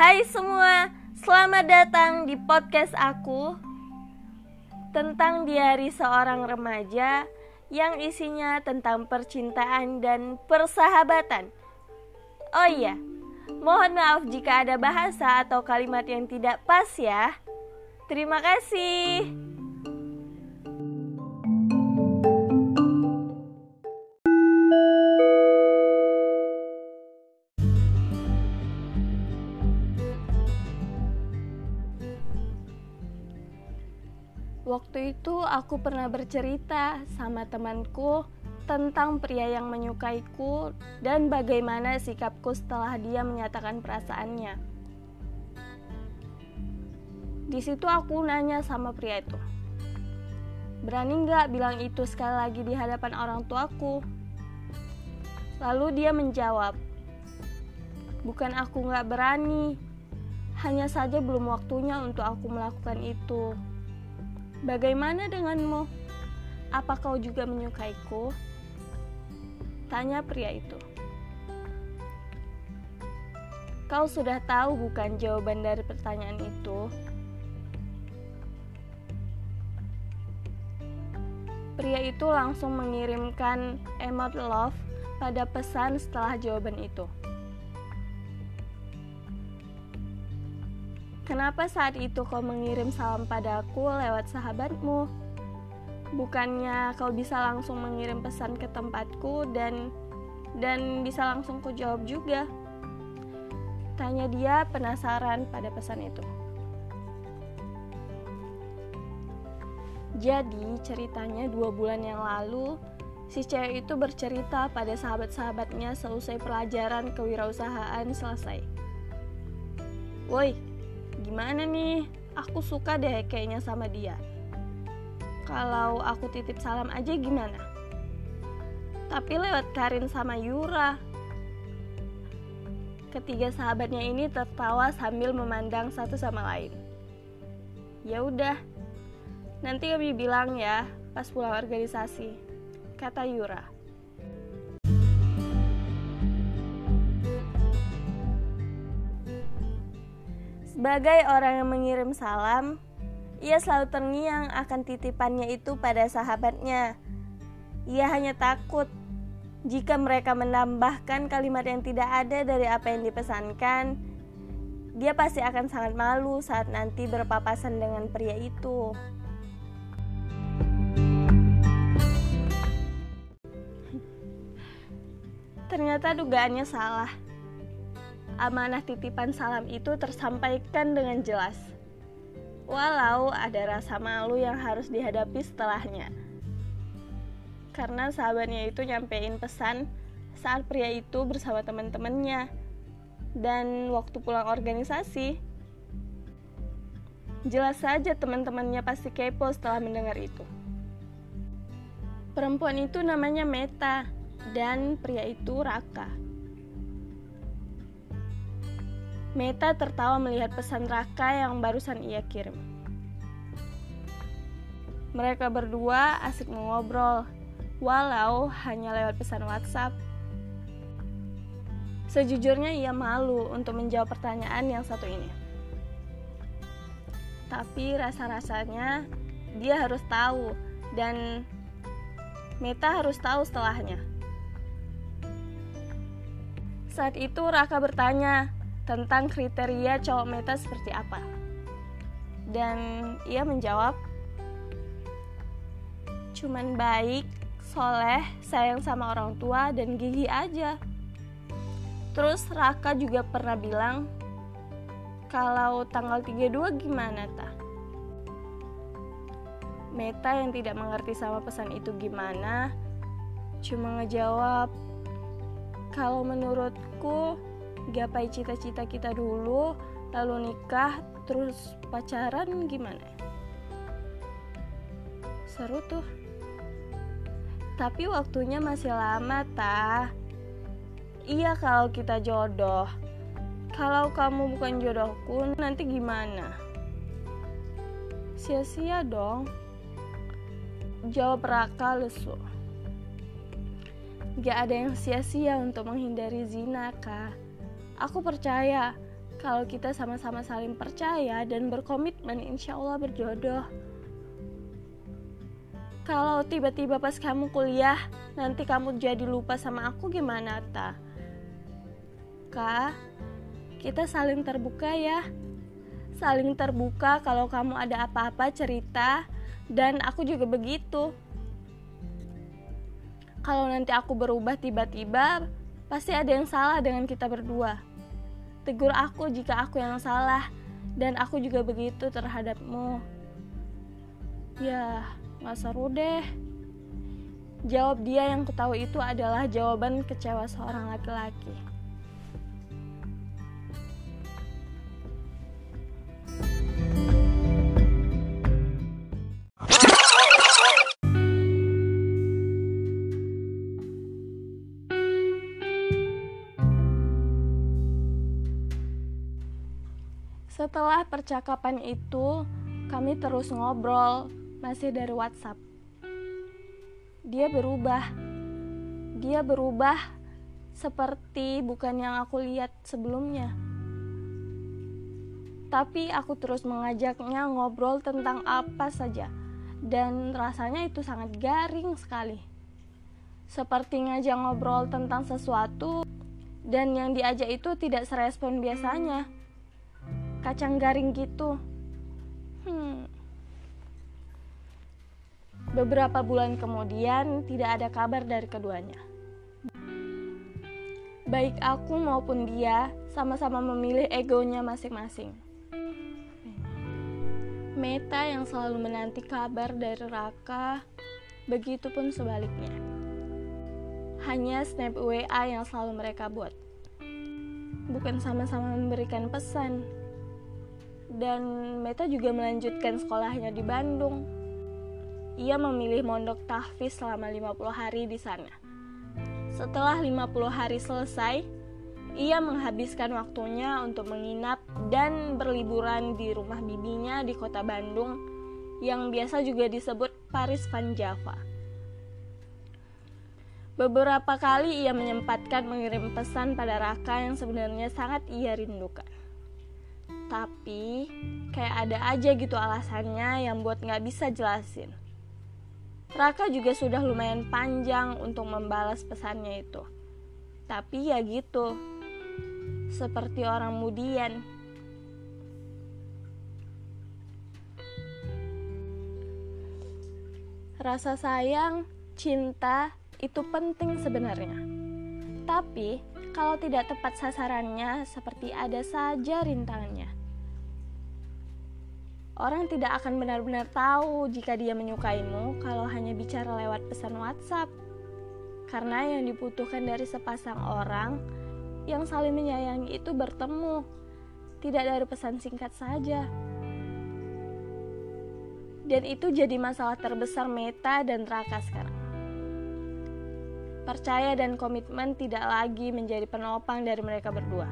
Hai semua, selamat datang di podcast aku tentang diari seorang remaja yang isinya tentang percintaan dan persahabatan. Oh iya, mohon maaf jika ada bahasa atau kalimat yang tidak pas ya. Terima kasih. Waktu itu aku pernah bercerita sama temanku tentang pria yang menyukaiku dan bagaimana sikapku setelah dia menyatakan perasaannya. Di situ aku nanya sama pria itu, berani nggak bilang itu sekali lagi di hadapan orang tuaku? Lalu dia menjawab, bukan aku nggak berani, hanya saja belum waktunya untuk aku melakukan itu. Bagaimana denganmu? Apa kau juga menyukaiku? Tanya pria itu. Kau sudah tahu bukan jawaban dari pertanyaan itu? Pria itu langsung mengirimkan emot love pada pesan setelah jawaban itu. Kenapa saat itu kau mengirim salam padaku lewat sahabatmu? Bukannya kau bisa langsung mengirim pesan ke tempatku dan dan bisa langsung ku jawab juga? Tanya dia penasaran pada pesan itu. Jadi ceritanya dua bulan yang lalu si cewek itu bercerita pada sahabat-sahabatnya seusai pelajaran kewirausahaan selesai. Woi, gimana nih? Aku suka deh kayaknya sama dia. Kalau aku titip salam aja gimana? Tapi lewat Karin sama Yura. Ketiga sahabatnya ini tertawa sambil memandang satu sama lain. Ya udah, nanti kami bilang ya pas pulang organisasi, kata Yura. Sebagai orang yang mengirim salam, ia selalu terngiang akan titipannya itu pada sahabatnya. Ia hanya takut jika mereka menambahkan kalimat yang tidak ada dari apa yang dipesankan, dia pasti akan sangat malu saat nanti berpapasan dengan pria itu. Ternyata dugaannya salah amanah titipan salam itu tersampaikan dengan jelas. Walau ada rasa malu yang harus dihadapi setelahnya. Karena sahabatnya itu nyampein pesan saat pria itu bersama teman-temannya. Dan waktu pulang organisasi, jelas saja teman-temannya pasti kepo setelah mendengar itu. Perempuan itu namanya Meta dan pria itu Raka. Meta tertawa melihat pesan Raka yang barusan ia kirim. Mereka berdua asik mengobrol, walau hanya lewat pesan WhatsApp. Sejujurnya ia malu untuk menjawab pertanyaan yang satu ini. Tapi rasa-rasanya dia harus tahu dan Meta harus tahu setelahnya. Saat itu Raka bertanya, tentang kriteria cowok meta seperti apa. Dan ia menjawab, cuman baik, soleh, sayang sama orang tua, dan gigi aja. Terus Raka juga pernah bilang, kalau tanggal 32 gimana ta? Meta yang tidak mengerti sama pesan itu gimana, cuma ngejawab, kalau menurutku gapai cita-cita kita dulu lalu nikah terus pacaran gimana? Seru tuh. Tapi waktunya masih lama ta. Iya kalau kita jodoh. Kalau kamu bukan jodohku nanti gimana? Sia-sia dong. Jawab Raka lesu. Gak ada yang sia-sia untuk menghindari zina, Kak. Aku percaya kalau kita sama-sama saling percaya dan berkomitmen insya Allah berjodoh. Kalau tiba-tiba pas kamu kuliah nanti kamu jadi lupa sama aku gimana ta? Kak kita saling terbuka ya. Saling terbuka kalau kamu ada apa-apa cerita dan aku juga begitu. Kalau nanti aku berubah tiba-tiba pasti ada yang salah dengan kita berdua Tegur aku jika aku yang salah dan aku juga begitu terhadapmu. Ya, gak seru deh. Jawab dia yang ketahui itu adalah jawaban kecewa seorang laki-laki. Setelah percakapan itu, kami terus ngobrol, masih dari WhatsApp. Dia berubah. Dia berubah seperti bukan yang aku lihat sebelumnya. Tapi aku terus mengajaknya ngobrol tentang apa saja, dan rasanya itu sangat garing sekali. Seperti ngajak ngobrol tentang sesuatu, dan yang diajak itu tidak serespon biasanya kacang garing gitu. Hmm. Beberapa bulan kemudian tidak ada kabar dari keduanya. Baik aku maupun dia sama-sama memilih egonya masing-masing. Meta yang selalu menanti kabar dari Raka, begitupun sebaliknya. Hanya snap WA yang selalu mereka buat. Bukan sama-sama memberikan pesan, dan Meta juga melanjutkan sekolahnya di Bandung. Ia memilih mondok tahfiz selama 50 hari di sana. Setelah 50 hari selesai, ia menghabiskan waktunya untuk menginap dan berliburan di rumah bibinya di kota Bandung yang biasa juga disebut Paris Van Java. Beberapa kali ia menyempatkan mengirim pesan pada Raka yang sebenarnya sangat ia rindukan tapi kayak ada aja gitu alasannya yang buat nggak bisa jelasin. Raka juga sudah lumayan panjang untuk membalas pesannya itu. Tapi ya gitu, seperti orang mudian. Rasa sayang, cinta itu penting sebenarnya. Tapi kalau tidak tepat sasarannya, seperti ada saja rintangannya. Orang tidak akan benar-benar tahu jika dia menyukaimu kalau hanya bicara lewat pesan WhatsApp. Karena yang dibutuhkan dari sepasang orang yang saling menyayangi itu bertemu, tidak dari pesan singkat saja. Dan itu jadi masalah terbesar Meta dan Raka sekarang. Percaya dan komitmen tidak lagi menjadi penopang dari mereka berdua.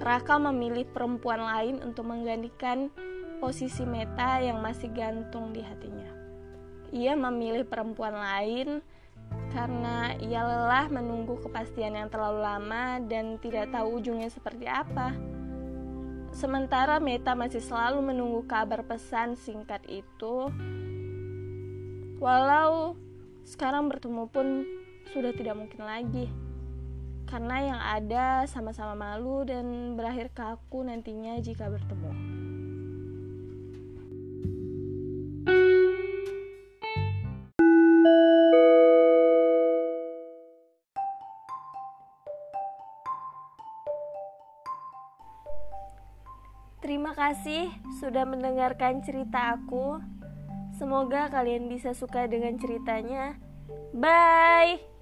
Raka memilih perempuan lain untuk menggantikan posisi Meta yang masih gantung di hatinya. Ia memilih perempuan lain karena ia lelah menunggu kepastian yang terlalu lama dan tidak tahu ujungnya seperti apa. Sementara Meta masih selalu menunggu kabar pesan singkat itu. Walau sekarang bertemu pun sudah tidak mungkin lagi. Karena yang ada sama-sama malu dan berakhir kaku nantinya jika bertemu. Terima kasih sudah mendengarkan cerita aku. Semoga kalian bisa suka dengan ceritanya. Bye.